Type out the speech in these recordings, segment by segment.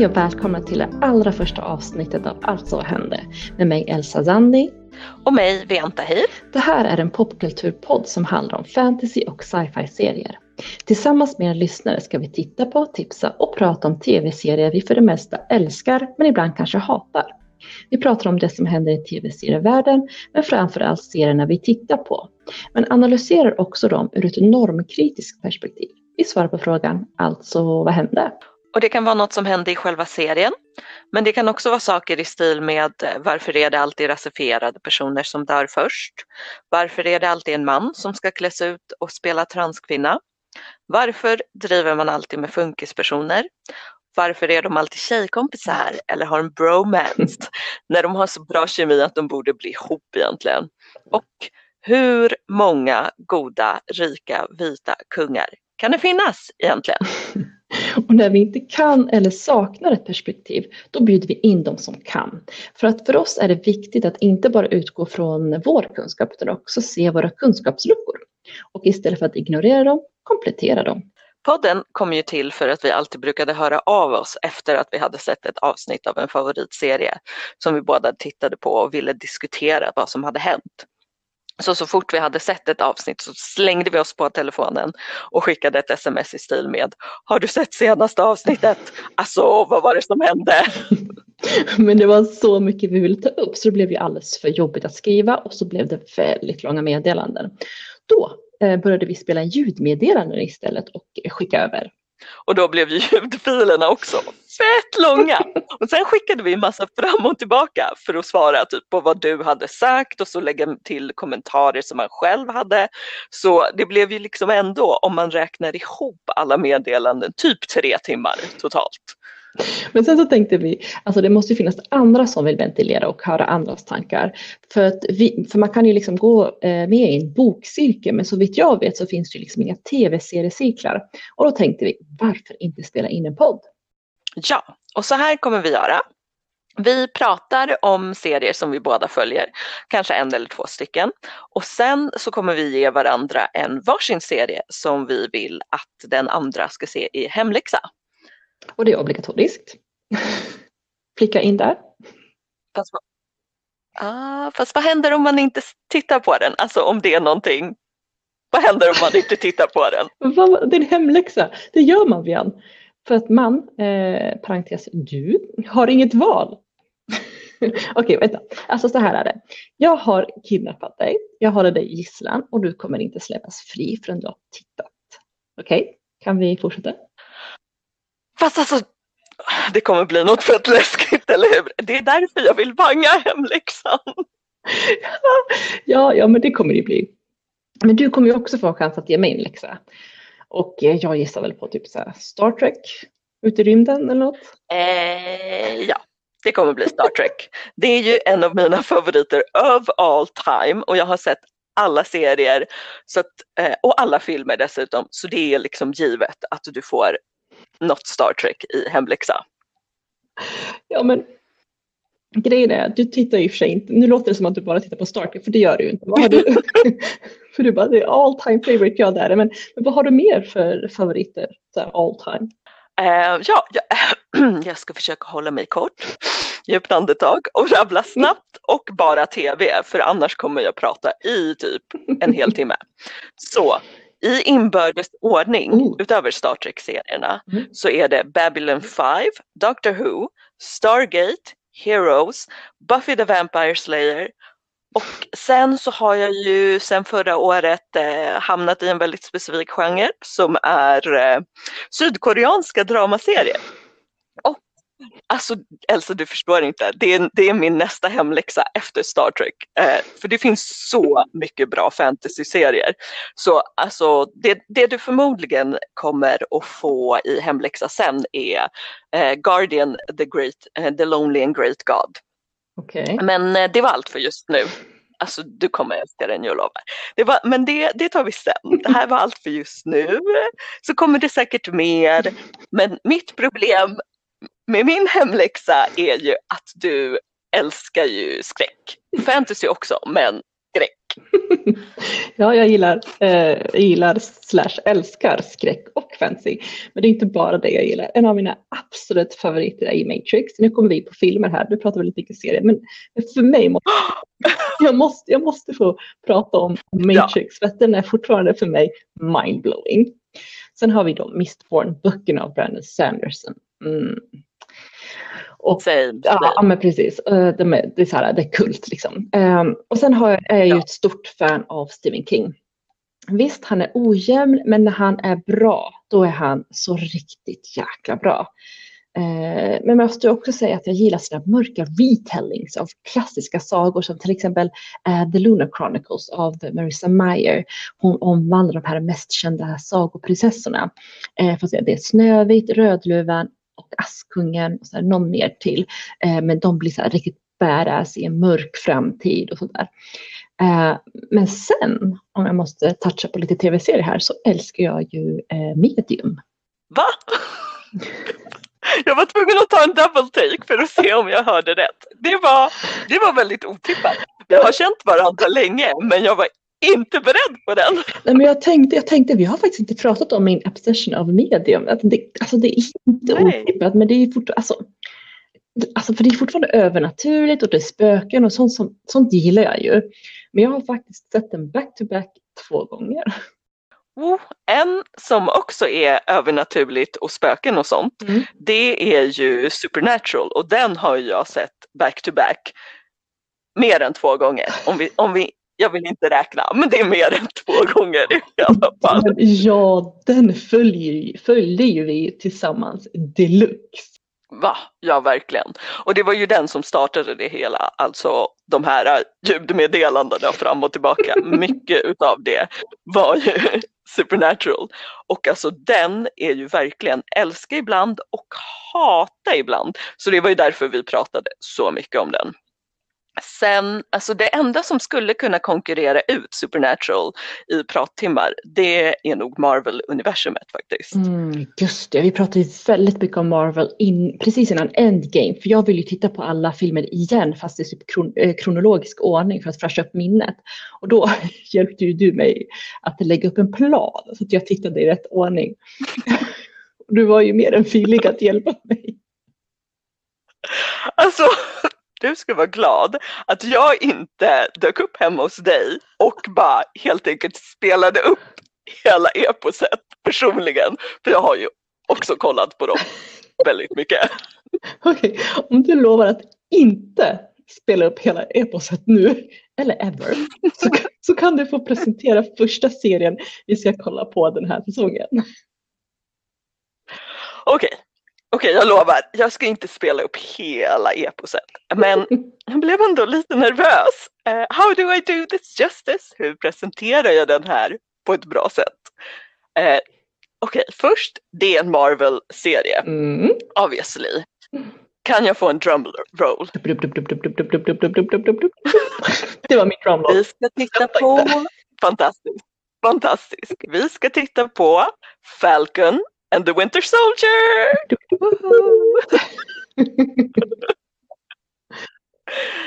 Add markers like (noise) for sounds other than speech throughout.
Hej och välkomna till det allra första avsnittet av Allt så hände med mig Elsa Zanni. Och mig Venta Hir. Det här är en popkulturpodd som handlar om fantasy och sci-fi serier. Tillsammans med er lyssnare ska vi titta på, tipsa och prata om tv-serier vi för det mesta älskar men ibland kanske hatar. Vi pratar om det som händer i tv-serievärlden men framförallt serierna vi tittar på. Men analyserar också dem ur ett normkritiskt perspektiv. Vi svarar på frågan, alltså vad hände? Och det kan vara något som hände i själva serien. Men det kan också vara saker i stil med eh, varför är det alltid rasifierade personer som dör först? Varför är det alltid en man som ska kläs ut och spela transkvinna? Varför driver man alltid med funkispersoner? Varför är de alltid tjejkompisar eller har en bromance (laughs) när de har så bra kemi att de borde bli ihop egentligen? Och hur många goda, rika, vita kungar kan det finnas egentligen? (laughs) Och när vi inte kan eller saknar ett perspektiv, då bjuder vi in de som kan. För att för oss är det viktigt att inte bara utgå från vår kunskap, utan också se våra kunskapsluckor. Och istället för att ignorera dem, komplettera dem. Podden kom ju till för att vi alltid brukade höra av oss efter att vi hade sett ett avsnitt av en favoritserie som vi båda tittade på och ville diskutera vad som hade hänt. Så så fort vi hade sett ett avsnitt så slängde vi oss på telefonen och skickade ett sms i stil med Har du sett senaste avsnittet? Alltså vad var det som hände? (laughs) Men det var så mycket vi ville ta upp så det blev ju alldeles för jobbigt att skriva och så blev det väldigt långa meddelanden. Då eh, började vi spela ljudmeddelanden istället och skicka över. Och då blev (laughs) ljudfilerna också fett långa. Och sen skickade vi en massa fram och tillbaka för att svara typ på vad du hade sagt och så lägga till kommentarer som man själv hade. Så det blev ju liksom ändå, om man räknar ihop alla meddelanden, typ tre timmar totalt. Men sen så tänkte vi, alltså det måste ju finnas andra som vill ventilera och höra andras tankar. För, att vi, för man kan ju liksom gå eh, med i en bokcirkel, men så vitt jag vet så finns det ju liksom inga tv-seriecirklar. Och då tänkte vi, varför inte spela in en podd? Ja, och så här kommer vi göra. Vi pratar om serier som vi båda följer, kanske en eller två stycken. Och sen så kommer vi ge varandra en varsin serie som vi vill att den andra ska se i hemläxa. Och det är obligatoriskt. Klicka in där. Fast, ah, fast vad händer om man inte tittar på den? Alltså om det är någonting. Vad händer om man inte tittar på den? Det är en hemläxa. Det gör man Vian. För att man, eh, parentes, du har inget val. (laughs) Okej, vänta. Alltså så här är det. Jag har kidnappat dig, jag håller dig gisslan och du kommer inte släppas fri förrän du har tittat. Okej, okay? kan vi fortsätta? Fast alltså, det kommer bli något fett läskigt, eller hur? Det är därför jag vill banga hemläxan. ja, ja, men det kommer det bli. Men du kommer ju också få en chans att ge mig en läxa. Och eh, jag gissar väl på typ så Star Trek, ute i rymden eller något? Eh, ja, det kommer bli Star Trek. Det är ju en av mina favoriter of all time och jag har sett alla serier så att, eh, och alla filmer dessutom. Så det är liksom givet att du får något Star Trek i hemläxa. Ja men grejen är, du tittar ju för sig inte, nu låter det som att du bara tittar på Star Trek för det gör du ju inte. Vad har du, (laughs) för du bara, det är all time favorite, ja det är det. Men, men vad har du mer för favoriter, så all time? Uh, ja, jag, (clears throat) jag ska försöka hålla mig kort, djupt andetag och rabbla snabbt och bara tv för annars kommer jag prata i typ en hel timme. Så i inbördes ordning mm. utöver Star Trek-serierna mm. så är det Babylon 5, Doctor Who, Stargate, Heroes, Buffy the Vampire Slayer och sen så har jag ju sen förra året eh, hamnat i en väldigt specifik genre som är eh, sydkoreanska dramaserier. Alltså Elsa, du förstår inte. Det är, det är min nästa hemläxa efter Star Trek. Eh, för det finns så mycket bra fantasy-serier. Så alltså, det, det, du förmodligen kommer att få i hemläxa sen är eh, Guardian, the, great, eh, the Lonely and Great God. Okay. Men eh, det var allt för just nu. Alltså du kommer älska den, jag lovar. Det var, men det, det tar vi sen. Det här var allt för just nu. Så kommer det säkert mer. Men mitt problem med min hemläxa är ju att du älskar ju skräck. Fantasy också, men skräck. (laughs) ja, jag gillar, eh, gillar slash älskar skräck och fantasy. Men det är inte bara det jag gillar. En av mina absolut favoriter är Matrix. Nu kommer vi på filmer här, du pratar väldigt mycket serier. Men för mig måste (gasps) jag, måste, jag måste få prata om Matrix. Ja. För att den är fortfarande för mig mindblowing. Sen har vi då Mistborn-böckerna av Brandon Sanderson. Mm. Och, same, Ja, men precis. Eh, det är, det är, så här, det är kult liksom. Um, och sen jag, är jag ju ett stort fan av Stephen King. Visst, han är ojämn, men när han är bra, då är han så riktigt jäkla bra. Uh, men jag måste också säga att jag gillar sina mörka retellings av klassiska sagor som till exempel uh, The Lunar Chronicles av Marissa Meyer. Hon omvandlar de här mest kända sagoprinsessorna. Det är Snövit, Rödluvan och Askungen och så här, någon mer till. Eh, men de blir så här riktigt badass i en mörk framtid och sådär. Eh, men sen, om jag måste toucha på lite tv-serier här, så älskar jag ju eh, Medium. Va? Jag var tvungen att ta en double take för att se om jag hörde rätt. Det var, det var väldigt otippat. Vi har känt varandra länge men jag var inte beredd på den. Nej, men jag, tänkte, jag tänkte, vi har faktiskt inte pratat om min obsession av medium. Att det, alltså det är inte otippat men det är fortfarande, alltså, alltså för det är fortfarande övernaturligt och det är spöken och sånt, som, sånt gillar jag ju. Men jag har faktiskt sett den back to back två gånger. Oh, en som också är övernaturligt och spöken och sånt, mm. det är ju Supernatural och den har jag sett back to back mer än två gånger. Om vi, om vi jag vill inte räkna, men det är mer än två gånger i alla fall. Ja, den följer, ju vi tillsammans deluxe. Va? Ja, verkligen. Och det var ju den som startade det hela, alltså de här ljudmeddelandena fram och tillbaka. (laughs) Mycket utav det var ju (laughs) Supernatural. Och alltså den är ju verkligen älska ibland och hata ibland. Så det var ju därför vi pratade så mycket om den. Sen, alltså det enda som skulle kunna konkurrera ut Supernatural i prattimmar, det är nog Marvel-universumet faktiskt. Mm, just det, vi pratade ju väldigt mycket om Marvel in, precis innan Endgame, för jag vill ju titta på alla filmer igen fast i typ kron, eh, kronologisk ordning för att fräscha upp minnet. Och då (laughs) hjälpte ju du mig att lägga upp en plan så att jag tittade i rätt ordning. (laughs) du var ju mer än villig att hjälpa mig. Alltså, du ska vara glad att jag inte dök upp hemma hos dig och bara helt enkelt spelade upp hela eposet personligen. För jag har ju också kollat på dem väldigt mycket. (laughs) Okej, okay. om du lovar att inte spela upp hela eposet nu, eller ever, så, så kan du få presentera första serien vi ska kolla på den här säsongen. Okej, okay. Okej, jag lovar, jag ska inte spela upp hela eposet. Men jag blev ändå lite nervös. Uh, how do I do this justice? Hur presenterar jag den här på ett bra sätt? Uh, Okej, först, det är en Marvel-serie. Mm. Obviously. Kan jag få en drum roll? Det var mitt drum roll. Vi ska titta på, fantastiskt, fantastiskt. Vi ska titta på Falcon and the Winter Soldier! (laughs) (laughs)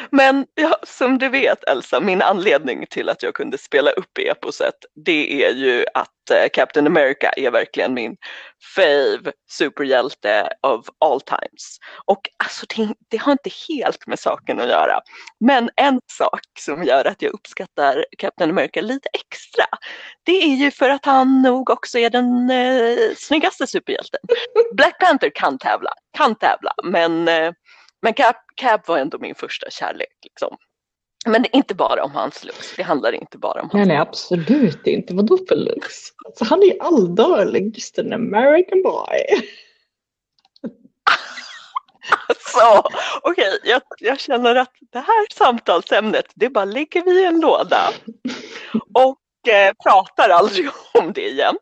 Men ja, som du vet Elsa, min anledning till att jag kunde spela upp eposet det är ju att eh, Captain America är verkligen min fave superhjälte of all times. Och alltså det, det, har inte helt med saken att göra. Men en sak som gör att jag uppskattar Captain America lite extra det är ju för att han nog också är den eh, snyggaste superhjälten. Black Panther kan tävla, kan tävla men eh, men Cap, Cap var ändå min första kärlek. Liksom. Men inte bara om hans looks. Det handlar inte bara om hans Nej, nej absolut inte. Vadå för looks? Alltså, han är ju alldaglig, just an American boy. (laughs) alltså, okej, okay, jag, jag, känner att det här samtalsämnet, det bara lägger vi i en låda. Och eh, pratar aldrig om det igen.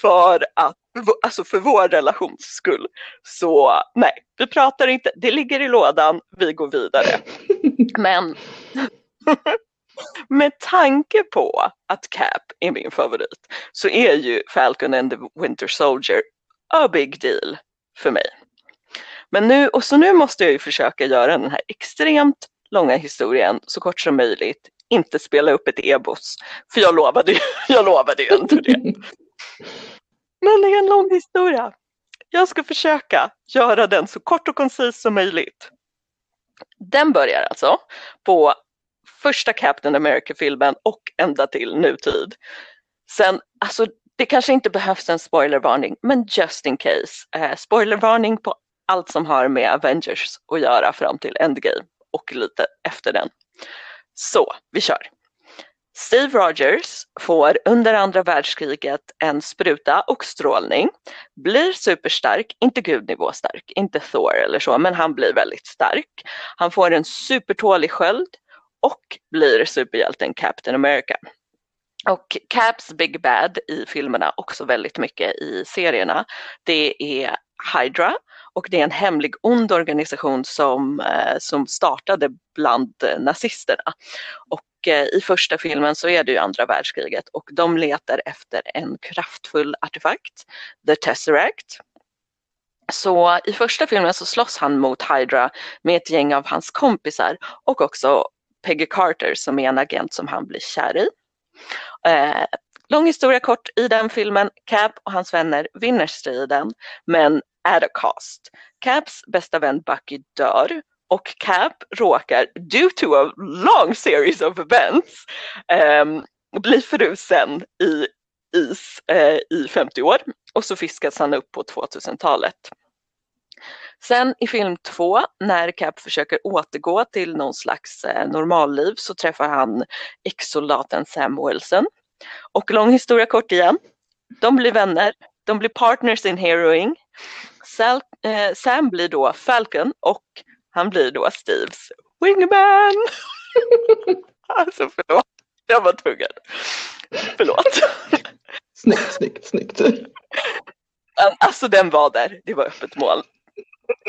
För att alltså för vår relations skull. Så nej, vi pratar inte, det ligger i lådan, vi går vidare. (laughs) Men (laughs) med tanke på att Cap är min favorit så är ju Falcon and the Winter Soldier a big deal för mig. Men nu, och så nu måste jag ju försöka göra den här extremt långa historien så kort som möjligt inte spela upp ett ebos. För jag lovade, (laughs) jag lovade ju inte det. Men det är en lång historia. Jag ska försöka göra den så kort och koncis som möjligt. Den börjar alltså på första Captain America-filmen och ända till nutid. Sen, alltså det kanske inte behövs en spoilervarning, men just in case. Eh, spoilervarning på allt som har med Avengers att göra fram till Endgame och lite efter den. Så, vi kör. Steve Rogers får under andra världskriget en spruta och strålning, blir superstark, inte gudnivå stark, inte Thor eller så, men han blir väldigt stark. Han får en supertålig sköld och blir superhjälten Captain America. Och Caps Big Bad i filmerna, också väldigt mycket i serierna, det är Hydra och det är en hemlig ond organisation som, eh, som startade bland nazisterna. Och i första filmen så är det ju andra världskriget och de letar efter en kraftfull artefakt, The Tesseract. Så i första filmen så slåss han mot Hydra med ett gäng av hans kompisar och också Peggy Carter som är en agent som han blir kär i. Eh, lång historia kort, i den filmen, Cap och hans vänner vinner striden men at a cost. Caps bästa vän Bucky dör och Cap råkar, due to a long series of events, um, bli frusen i is uh, i 50 år och så fiskas han upp på 2000-talet. Sen i film två, när Cap försöker återgå till någon slags eh, normalliv så träffar han ex-soldaten Sam Wilson. Och lång historia kort igen, de blir vänner, de blir partners in heroing. Sal, eh, Sam blir då Falcon och han blir då Steves wingman. (laughs) alltså förlåt, jag var tvungen. Förlåt. Snyggt, snyggt, snyggt. Alltså den var där, det var öppet mål.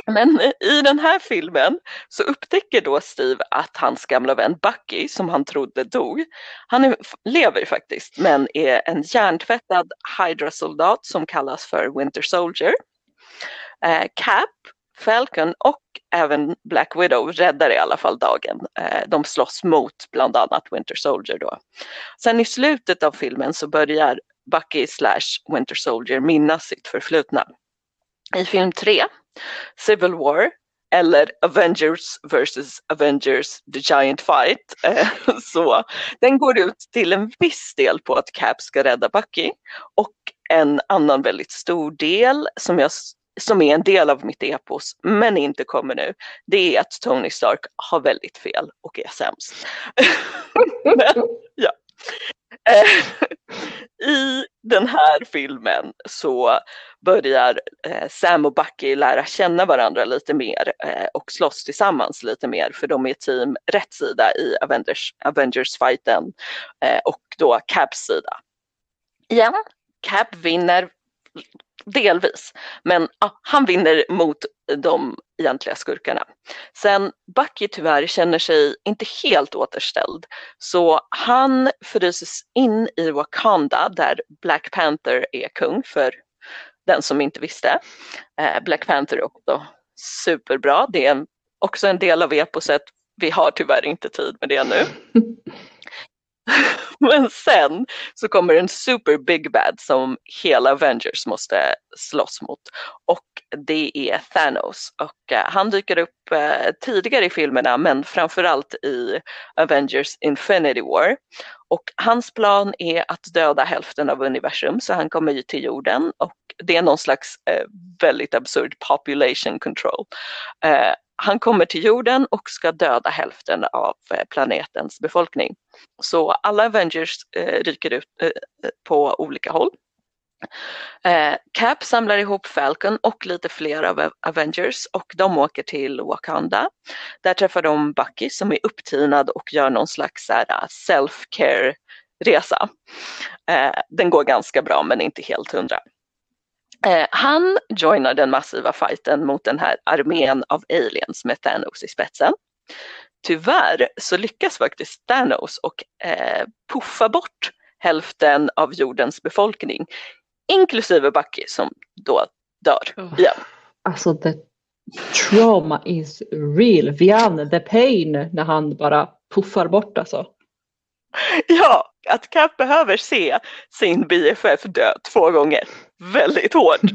Men i den här filmen så upptäcker då Steve att hans gamla vän Bucky, som han trodde dog, han är, lever faktiskt men är en hjärntvättad Hydra-soldat som kallas för Winter Soldier. Eh, Cap, Falcon och även Black Widow räddar i alla fall dagen. Eh, de slåss mot bland annat Winter Soldier då. Sen i slutet av filmen så börjar Bucky slash Winter Soldier minnas sitt förflutna. I film 3 Civil War eller Avengers vs Avengers The Giant Fight. Eh, (laughs) så den går ut till en viss del på att Cap ska rädda Bucky och en annan väldigt stor del som, jag, som är en del av mitt epos men inte kommer nu. Det är att Tony Stark har väldigt fel och är sämst. men, (laughs) ja. Eh, I den här filmen så börjar eh, Sam och Bucky lära känna varandra lite mer eh, och slåss tillsammans lite mer för de är team rätt sida i Avengers, Avengers-fighten och då Caps sida. Igen, Cap vinner delvis, men ah, han vinner mot de egentliga skurkarna. Sen Bucky tyvärr känner sig inte helt återställd så han fryses in i Wakanda där Black Panther är kung för den som inte visste. Eh, Black Panther är också superbra, det är också en del av eposet. Vi har tyvärr inte tid med det nu. (laughs) (laughs) Men sen så kommer en super big bad som hela Avengers måste slåss mot. Och det är Thanos. Och eh, han dyker upp eh, tidigare i filmerna men framförallt i Avengers Infinity War och hans plan är att döda hälften av universum så han kommer ju till jorden och det är någon slags eh, väldigt absurd population control. Eh, han kommer till jorden och ska döda hälften av eh, planetens befolkning. Så alla Avengers eh, ryker ut eh, på olika håll. Eh, Cap samlar ihop Falcon och lite fler av Avengers och de åker till Wakanda. Där träffar de Bucky som är upptinad och gör någon slags eh, self-care resa. Eh, den går ganska bra men inte helt hundra. Eh, han joinar den massiva fighten mot den här armén av aliens med Thanos i spetsen. Tyvärr så lyckas faktiskt Thanos och eh, puffa bort hälften av jordens befolkning, inklusive Bucky som då dör oh. igen. Alltså the trauma is real. Vian, the pain, när han bara puffar bort alltså. Ja, att Cap behöver se sin BFF dö två gånger. Väldigt hårt. (laughs)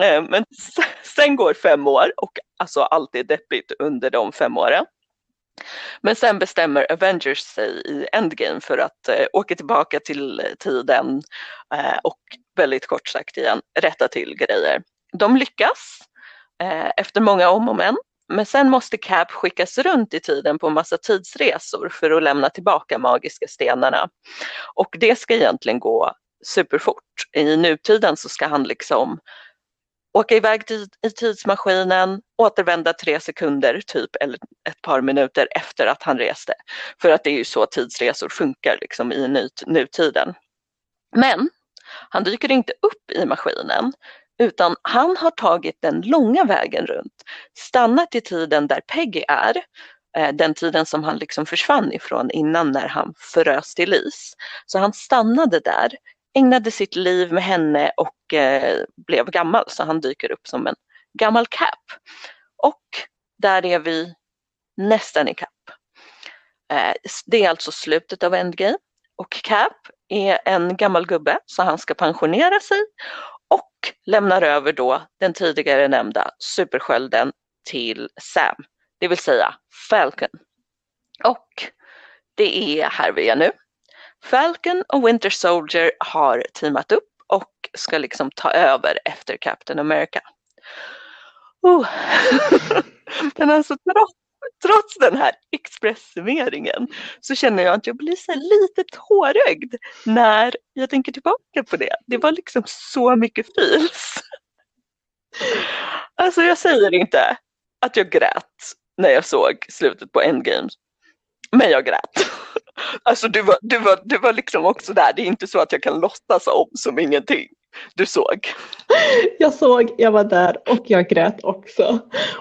Eh, men sen går fem år och alltså allt är deppigt under de fem åren. Men sen bestämmer Avengers sig i Endgame för att eh, åka tillbaka till eh, tiden eh, och väldigt kort sagt igen rätta till grejer. De lyckas eh, efter många om och men men sen måste Cap skickas runt i tiden på massa tidsresor för att lämna tillbaka magiska stenarna. Och det ska egentligen gå superfort. I nutiden så ska han liksom åka iväg i tidsmaskinen, återvända tre sekunder typ eller ett par minuter efter att han reste. För att det är ju så tidsresor funkar liksom i nut nutiden. Men han dyker inte upp i maskinen utan han har tagit den långa vägen runt, stannat i tiden där Peggy är, eh, den tiden som han liksom försvann ifrån innan när han förös till is. Så han stannade där, ägnade sitt liv med henne och eh, blev gammal så han dyker upp som en gammal Cap. Och där är vi nästan i Cap. Eh, det är alltså slutet av Endgame och Cap är en gammal gubbe så han ska pensionera sig och lämnar över då den tidigare nämnda superskölden till Sam, det vill säga Falcon. Och det är här vi är nu. Falcon och Winter Soldier har teamat upp och ska liksom ta över efter Captain America. Oh. (laughs) Men alltså trots trots den här expresssummeringen så känner jag att jag blir så lite tårögd när jag tänker tillbaka på det. Det var liksom så mycket feels. Alltså jag säger inte att jag grät när jag såg slutet på Endgame. Men jag grät. Alltså du var, du, var, du var liksom också där, det är inte så att jag kan låtsas om som ingenting du såg? Jag såg, jag var där och jag grät också.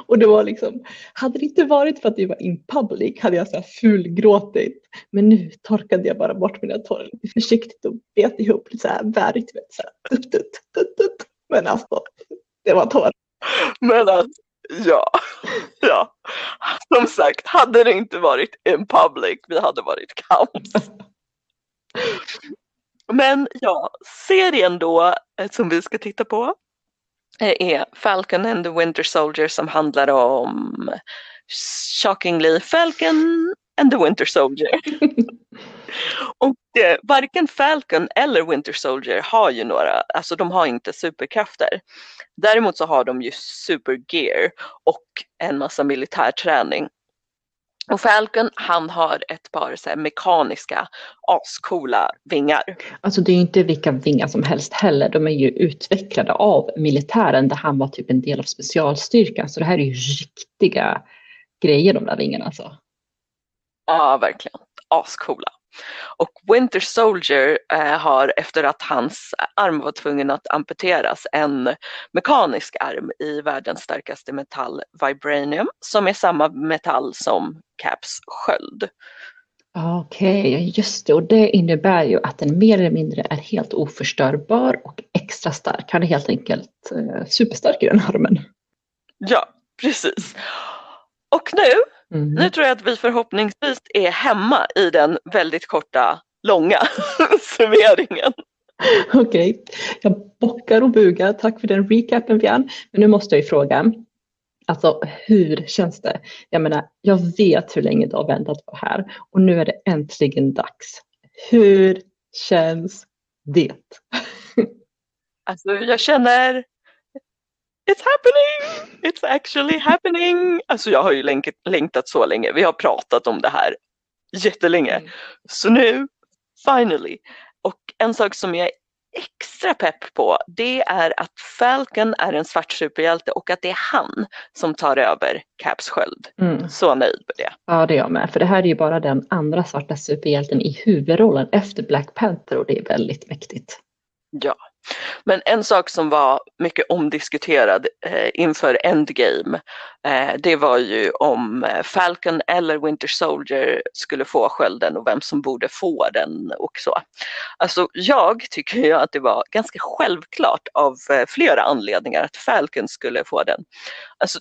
Och det var liksom, hade det inte varit för att vi var in public hade jag så här fulgråtit. Men nu torkade jag bara bort mina tårar lite försiktigt och bet ihop lite så här värdigt. Så här, tut, tut, tut. Men alltså, det var tårar. Men alltså, ja, ja. Som sagt, hade det inte varit in public, vi hade varit kaos. Men ja, serien då eh, som vi ska titta på eh, är Falcon and the Winter Soldier som handlar om shockingly Falcon and the Winter Soldier. (laughs) och eh, varken Falcon eller Winter Soldier har ju några, alltså de har inte superkrafter. Däremot så har de ju supergear och en massa militärträning. Och Falcon han har ett par så här, mekaniska ascoola vingar. Alltså det är ju inte vilka vingar som helst heller. De är ju utvecklade av militären där han var typ en del av specialstyrkan. Så det här är ju riktiga grejer de där vingarna alltså. Ja verkligen, ascoola. Och Winter Soldier eh, har efter att hans arm var tvungen att amputeras en mekanisk arm i världens starkaste metall Vibranium som är samma metall som Caps sköld. Okej, okay, just det. Och det innebär ju att den mer eller mindre är helt oförstörbar och extra stark. Han är helt enkelt eh, superstark i den armen. Ja, precis. Och nu Mm. Nu tror jag att vi förhoppningsvis är hemma i den väldigt korta, långa (laughs) summeringen. Okej, okay. jag bockar och bugar. Tack för den recapen Björn. Men nu måste jag ju fråga, alltså hur känns det? Jag menar, jag vet hur länge du har väntat på här och nu är det äntligen dags. Hur känns det? (laughs) Alltså jag känner It's happening! It's actually happening! Alltså jag har ju längt, längtat så länge. Vi har pratat om det här jättelänge. Mm. Så nu, finally. Och en sak som jag är extra pepp på det är att Falcon är en svart superhjälte och att det är han som tar över Caps sköld. Mm. Så nöjd med det. Ja det är jag med, för det här är ju bara den andra svarta superhjälten i huvudrollen efter Black Panther och det är väldigt mäktigt. Ja. Men en sak som var mycket omdiskuterad eh, inför Endgame, eh, det var ju om eh, Falcon eller Winter Soldier skulle få skölden och vem som borde få den och så. Alltså jag tycker ju att det var ganska självklart av eh, flera anledningar att Falcon skulle få den. Alltså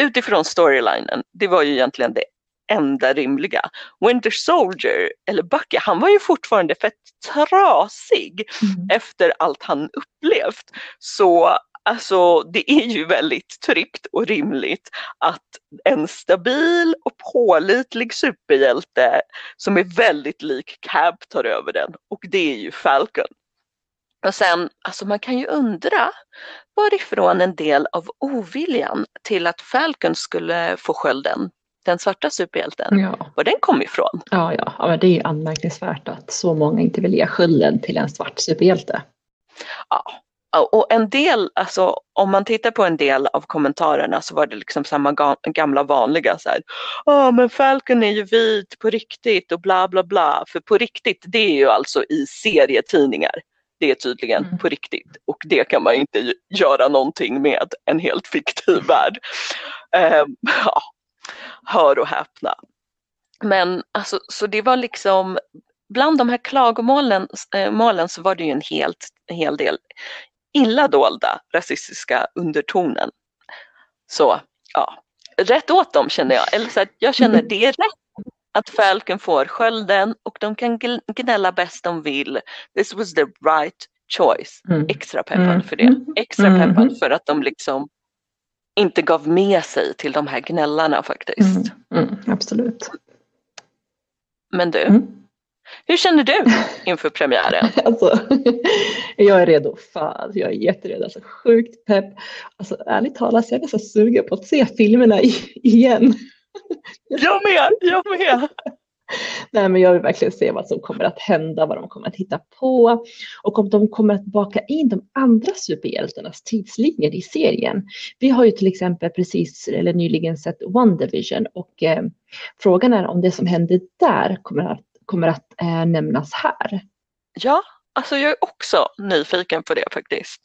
utifrån storylinen, det var ju egentligen det enda rimliga. Winter Soldier, eller Bucky, han var ju fortfarande fett trasig mm. efter allt han upplevt. Så alltså det är ju väldigt tryggt och rimligt att en stabil och pålitlig superhjälte som är väldigt lik Cab tar över den och det är ju Falcon. Och sen, alltså man kan ju undra varifrån en del av oviljan till att Falcon skulle få skölden, den svarta superhjälten, ja. var den kom ifrån. Ja, ja, ja men det är ju anmärkningsvärt att så många inte vill ge skölden till en svart superhjälte. Ja, och en del, alltså om man tittar på en del av kommentarerna så var det liksom samma gamla vanliga så här. Ja men Falcon är ju vit på riktigt och bla bla bla. För på riktigt det är ju alltså i serietidningar. Det är tydligen mm. på riktigt och det kan man inte göra någonting med en helt fiktiv värld. Um, ja, hör och häpna. Men alltså så det var liksom bland de här klagomålen äh, målen så var det ju en helt, en hel del illa dolda rasistiska undertonen. Så ja, rätt åt dem känner jag. Eller så att jag känner mm. det är rätt att Falcon får skölden och de kan gnälla bäst de vill. This was the right choice. Mm. Extra peppad mm. för det. Extra mm. peppad för att de liksom inte gav med sig till de här gnällarna faktiskt. Mm. mm absolut. Men du, hur känner du (laughs) inför premiären? alltså, (laughs) jag är redo. Fan, jag är jätteredo. Alltså, sjukt pepp. Alltså, ärligt talat, jag är nästan sugen på att se filmerna igen. jag med, jag med. (laughs) Nej, men jag vill verkligen se vad som kommer att hända, vad de kommer att hitta på och om de kommer att baka in de andra superhjältarnas tidslinjer i serien. Vi har ju till exempel precis eller nyligen sett One Division och eh, frågan är om det som hände där kommer att kommer att eh, nämnas här. Ja, alltså jag är också nyfiken på det faktiskt.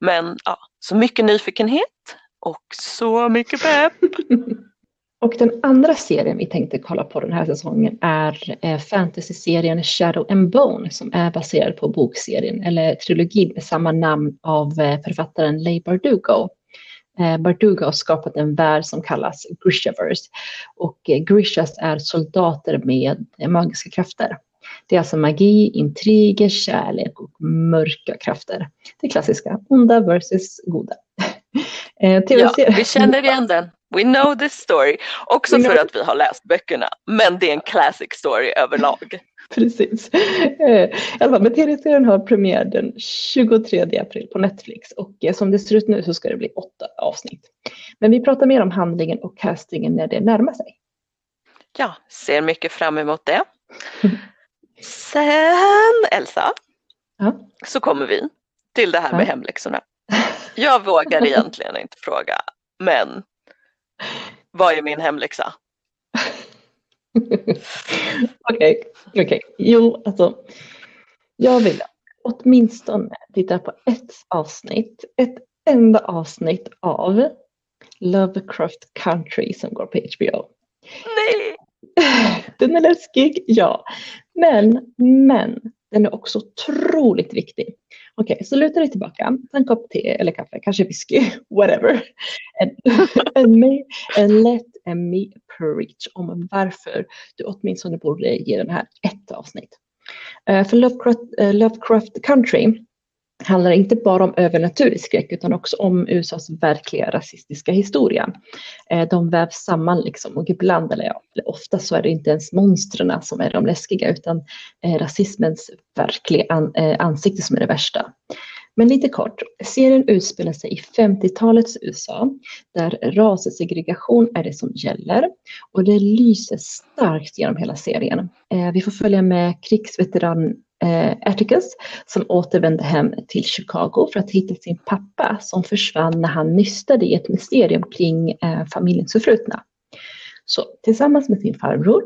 Men ja, så mycket nyfikenhet och så mycket pepp. (laughs) och den andra serien vi tänkte kolla på den här säsongen är eh, fantasy-serien Shadow and Bone som är baserad på bokserien eller trilogin med samma namn av eh, författaren Leigh Bardugo. Eh, Bardugo har skapat en värld som kallas Grishaverse. Och Grishas är soldater med magiska krafter. Det är alltså magi, intriger, kärlek och mörka krafter. Det klassiska, onda versus goda. (laughs) Eh, ja, vi känner igen den. We know this story. Också för att vi har läst böckerna, men det är en classic story överlag. (laughs) Precis. Eh, men tv-serien har premiär den 23 april på Netflix och eh, som det ser ut nu så ska det bli åtta avsnitt. Men vi pratar mer om handlingen och castingen när det närmar sig. Ja, ser mycket fram emot det. (laughs) Sen Elsa, ja. så kommer vi till det här med hemläxorna. Jag vågar (laughs) egentligen inte fråga, men vad är min hemläxa? (laughs) Okej, okej. Okay. Jo, alltså. Jag vill åtminstone titta på ett avsnitt, ett enda avsnitt av Lovecraft Country som går på HBO. Nej! (laughs) Den är läskig, ja. Men, men, den är också otroligt viktig. Okej, okay, så luta dig tillbaka, ta en kopp te eller kaffe, kanske whisky, (laughs) whatever. And, (laughs) and, me, and let me preach om varför du åtminstone borde ge den här ett avsnitt. Uh, för Lovecraft, uh, Lovecraft Country handlar inte bara om övernaturlig skräck utan också om USAs verkliga rasistiska historia. Eh, de vävs samman liksom och ibland, eller ja, ofta så är det inte ens monstren som är de läskiga utan eh, rasismens verkliga eh, ansikte som är det värsta. Men lite kort, serien utspelar sig i 50-talets USA där rassegregation är det som gäller och det lyser starkt genom hela serien. Vi får följa med krigsveteran eh, Atticus som återvände hem till Chicago för att hitta sin pappa som försvann när han nystade i ett mysterium kring eh, familjens förflutna. Så tillsammans med sin farbror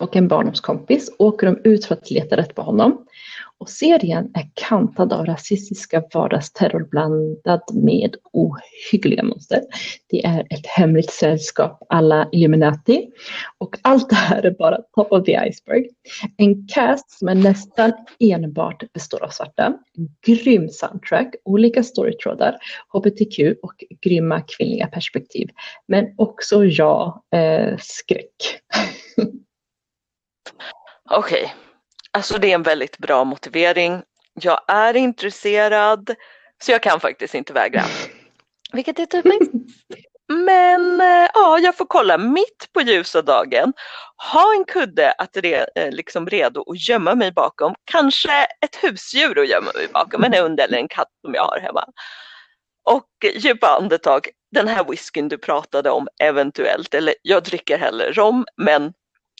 och en barndomskompis åker de ut för att leta rätt på honom. Och serien är kantad av rasistiska vardagsterror blandad med ohyggliga monster. Det är ett hemligt sällskap alla Illuminati och allt det här är bara top of the iceberg. En cast som är nästan enbart består av svarta, grym soundtrack, olika storytrådar, hbtq och grymma kvinnliga perspektiv. Men också ja, eh, skräck. (laughs) Okej, okay alltså det är en väldigt bra motivering. Jag är intresserad så jag kan faktiskt inte vägra. (laughs) Vilket är typiskt. Men eh, ja, jag får kolla mitt på ljusa dagen. Ha en kudde att re, eh, liksom redo att gömma mig bakom. Kanske ett husdjur att gömma mig bakom, en hund eller en katt som jag har hemma. Och djupa andetag. Den här whiskyn du pratade om eventuellt, eller jag dricker hellre rom, men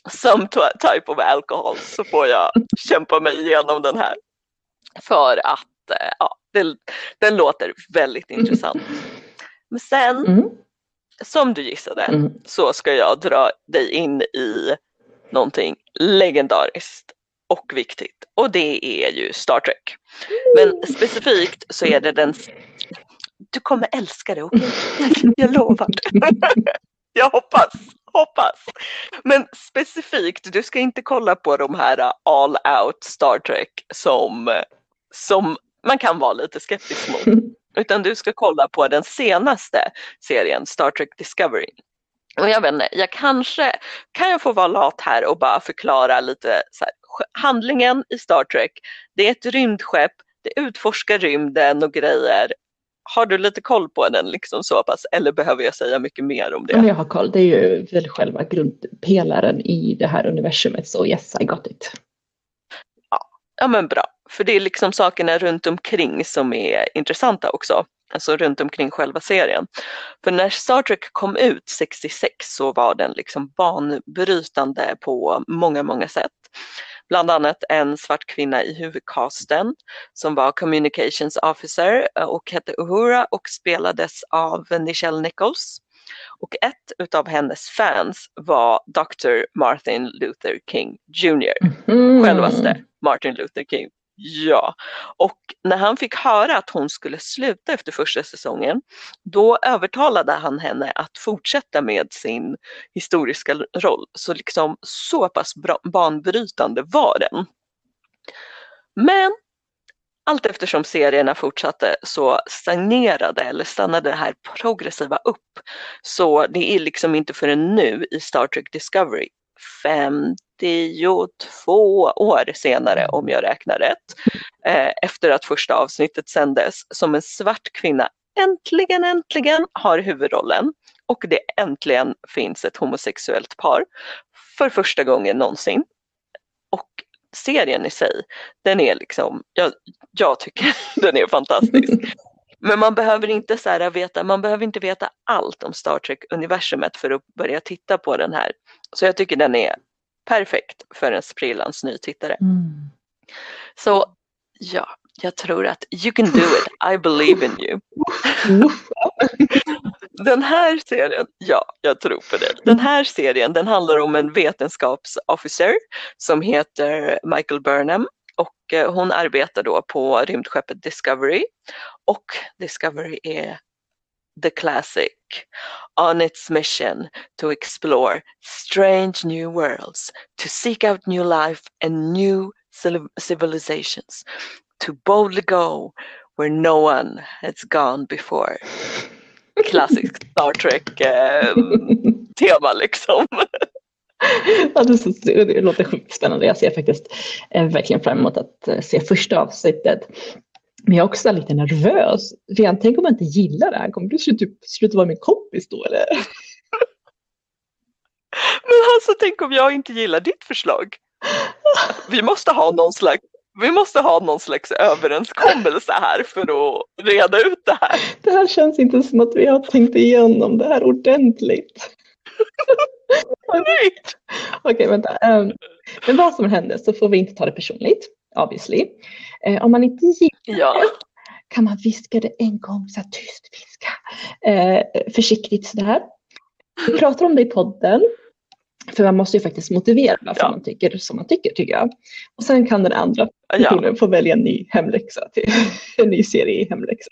some type of alcohol så får jag kämpa mig igenom den här. För att eh, ja, det, den låter väldigt intressant. Men sen, mm. som du gissade, mm. så ska jag dra dig in i någonting legendariskt och viktigt och det är ju Star Trek. Men specifikt så är det den du kommer älska det, okej? Okay? (laughs) Jag lovar. (laughs) jag hoppas hoppas. Men specifikt, du ska inte kolla på de här uh, all out Star Trek som, som man kan vara lite skeptisk mot. Utan du ska kolla på den senaste serien, Star Trek Discovery. Och jag vet inte, jag kanske kan jag få vara lat här och bara förklara lite här, handlingen i Star Trek. Det är ett rymdskepp, det utforskar rymden och grejer har du lite koll på den liksom så pass eller behöver jag säga mycket mer om det? jag har koll, det är ju väl själva grundpelaren i det här universumet så yes I got it. Ja, ja men bra, för det är liksom sakerna runt omkring som är intressanta också. Alltså runt omkring själva serien. För när Star Trek kom ut 66 så var den liksom banbrytande på många, många sätt bland annat en svart kvinna i huvudcasten som var communications officer eh, och hette Uhura och spelades av Nichelle Nichols. Och ett utav hennes fans var Dr. Martin Luther King Jr. Mm. Självaste Martin Luther King Ja, och när han fick höra att hon skulle sluta efter första säsongen, då övertalade han henne att fortsätta med sin historiska roll. Så liksom så pass banbrytande var den. Men allt eftersom serierna fortsatte så stagnerade eller stannade det här progressiva upp. Så det är liksom inte förrän nu i Star Trek Discovery 52 år senare om jag räknar rätt, eh, efter att första avsnittet sändes, som en svart kvinna äntligen, äntligen har huvudrollen och det äntligen finns ett homosexuellt par för första gången någonsin. Och serien i sig, den är liksom, jag, jag tycker (laughs) den är fantastisk. Men man behöver inte så här veta, man behöver inte veta allt om Star Trek-universumet för att börja titta på den här. Så jag tycker den är perfekt för en sprillans nytittare. Mm. Så ja, jag tror att you can do it, I believe in you. (laughs) den här serien, ja, jag tror på dig. Den här serien den handlar om en vetenskapsofficer som heter Michael Burnham och eh, hon arbetar då på rymdskeppet Discovery och Discovery är the classic on its mission to explore strange new worlds, to seek out new life and new civilizations, to boldly go where no one has gone before. Klassisk Star Trek-tema (laughs) eh, liksom. ja, det, det låter sjukt spännande. Jag ser faktiskt eh, verkligen fram emot att eh, se första avsnittet. Men jag är också lite nervös. Redan tänk om jag inte gillar det här. Kommer du typ sluta vara min kompis då eller? (laughs) Men alltså tänk om jag inte gillar ditt förslag. Vi måste ha någon slags vi måste ha någon slags överenskommelse här för att reda ut det här. Det här känns inte som att vi har tänkt igenom det här ordentligt. (laughs) Okej, okay, vänta. Um, men vad som händer så får vi inte ta det personligt, obviously. Uh, om man inte gillar ja. kan man viska det en gång, så här, tyst viska. Uh, försiktigt sådär. Vi pratar om det i podden. För man måste ju faktiskt motivera varför Ja. man tycker som man tycker, tycker jag. Och sen kan den andra Ja, personen få välja en ny hemläxa, till, (laughs) en ny serie i hemläxa.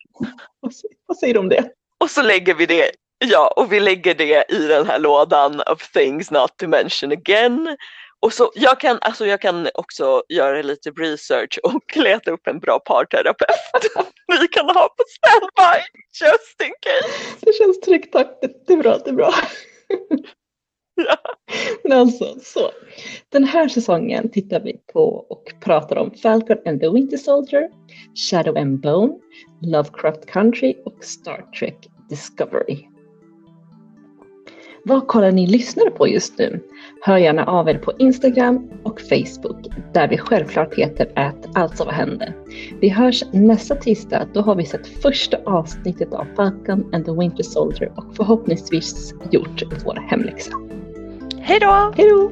Vad säger du om det? och så lägger vi det, ja, och vi lägger det i den här lådan of things not to mention again. Och så, jag, kan, alltså jag kan också göra lite research (laughs) och leta upp en bra parterapeut (laughs) vi kan ha på standby just in case. Det känns tryggt, tack. Det, är bra, det är bra. (laughs) Ja. Men alltså, så. Den här säsongen tittar vi på och pratar om Falcon and the Winter Soldier, Shadow and Bone, Lovecraft Country och Star Trek Discovery. Vad kollar ni lyssnare på just nu? Hör gärna av er på Instagram och Facebook där vi självklart heter att alltså vad hände. Vi hörs nästa tisdag. Då har vi sett första avsnittet av Falcon and the Winter Soldier och förhoppningsvis gjort vår hemläxa. Hej då! Hej då!